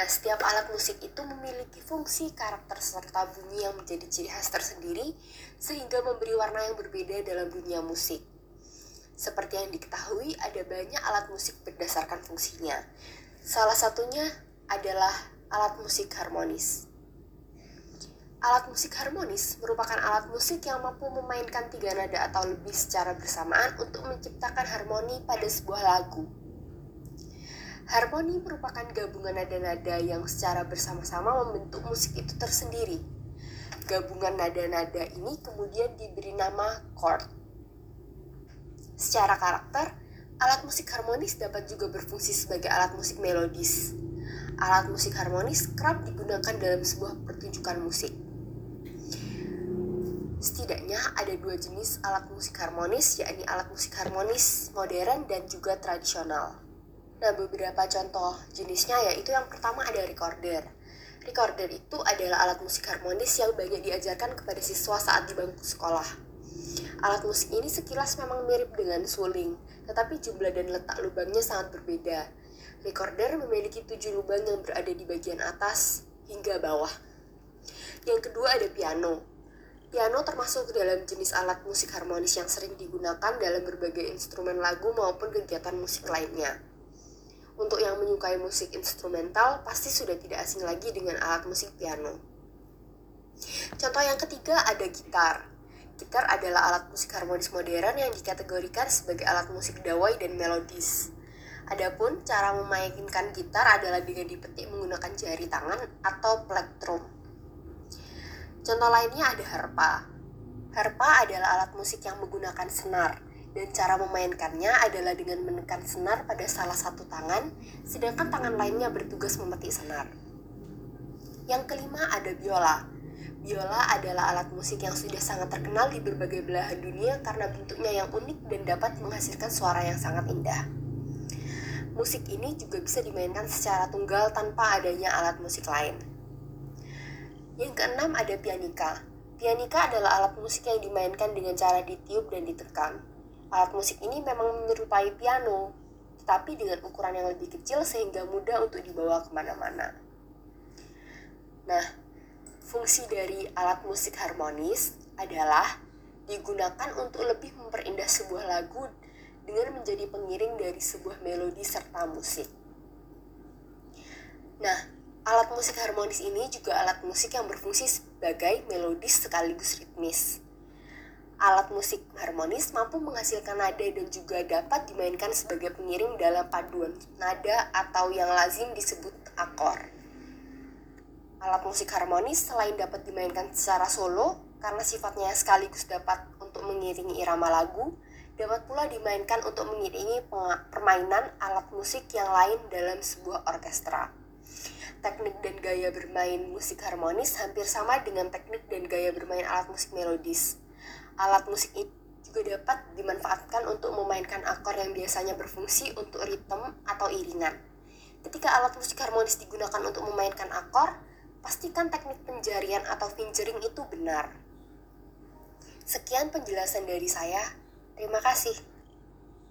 Nah, setiap alat musik itu memiliki fungsi, karakter, serta bunyi yang menjadi ciri khas tersendiri, sehingga memberi warna yang berbeda dalam dunia musik. Seperti yang diketahui, ada banyak alat musik berdasarkan fungsinya. Salah satunya adalah alat musik harmonis. Alat musik harmonis merupakan alat musik yang mampu memainkan tiga nada atau lebih secara bersamaan untuk menciptakan harmoni pada sebuah lagu. Harmoni merupakan gabungan nada-nada yang secara bersama-sama membentuk musik itu tersendiri. Gabungan nada-nada ini kemudian diberi nama chord. Secara karakter, alat musik harmonis dapat juga berfungsi sebagai alat musik melodis. Alat musik harmonis kerap digunakan dalam sebuah pertunjukan musik. Setidaknya ada dua jenis alat musik harmonis, yakni alat musik harmonis modern dan juga tradisional. Nah, beberapa contoh jenisnya yaitu yang pertama ada recorder. Recorder itu adalah alat musik harmonis yang banyak diajarkan kepada siswa saat di bangku sekolah. Alat musik ini sekilas memang mirip dengan suling, tetapi jumlah dan letak lubangnya sangat berbeda. Recorder memiliki tujuh lubang yang berada di bagian atas hingga bawah. Yang kedua ada piano. Piano termasuk dalam jenis alat musik harmonis yang sering digunakan dalam berbagai instrumen lagu maupun kegiatan musik lainnya. Untuk yang menyukai musik instrumental, pasti sudah tidak asing lagi dengan alat musik piano. Contoh yang ketiga ada gitar. Gitar adalah alat musik harmonis modern yang dikategorikan sebagai alat musik dawai dan melodis. Adapun cara memainkan gitar adalah dengan dipetik menggunakan jari tangan atau plektrum. Contoh lainnya ada harpa. Harpa adalah alat musik yang menggunakan senar, dan cara memainkannya adalah dengan menekan senar pada salah satu tangan, sedangkan tangan lainnya bertugas memetik senar. Yang kelima ada biola. Biola adalah alat musik yang sudah sangat terkenal di berbagai belahan dunia karena bentuknya yang unik dan dapat menghasilkan suara yang sangat indah. Musik ini juga bisa dimainkan secara tunggal tanpa adanya alat musik lain. Yang keenam ada pianika. Pianika adalah alat musik yang dimainkan dengan cara ditiup dan ditekan. Alat musik ini memang menyerupai piano, tetapi dengan ukuran yang lebih kecil sehingga mudah untuk dibawa ke mana-mana. Nah, fungsi dari alat musik harmonis adalah digunakan untuk lebih memperindah sebuah lagu dengan menjadi pengiring dari sebuah melodi serta musik. Nah, Alat musik harmonis ini juga alat musik yang berfungsi sebagai melodis sekaligus ritmis. Alat musik harmonis mampu menghasilkan nada dan juga dapat dimainkan sebagai pengiring dalam paduan nada atau yang lazim disebut akor. Alat musik harmonis selain dapat dimainkan secara solo karena sifatnya sekaligus dapat untuk mengiringi irama lagu, dapat pula dimainkan untuk mengiringi permainan alat musik yang lain dalam sebuah orkestra teknik dan gaya bermain musik harmonis hampir sama dengan teknik dan gaya bermain alat musik melodis. Alat musik itu juga dapat dimanfaatkan untuk memainkan akor yang biasanya berfungsi untuk ritme atau iringan. Ketika alat musik harmonis digunakan untuk memainkan akor, pastikan teknik penjarian atau fingering itu benar. Sekian penjelasan dari saya. Terima kasih.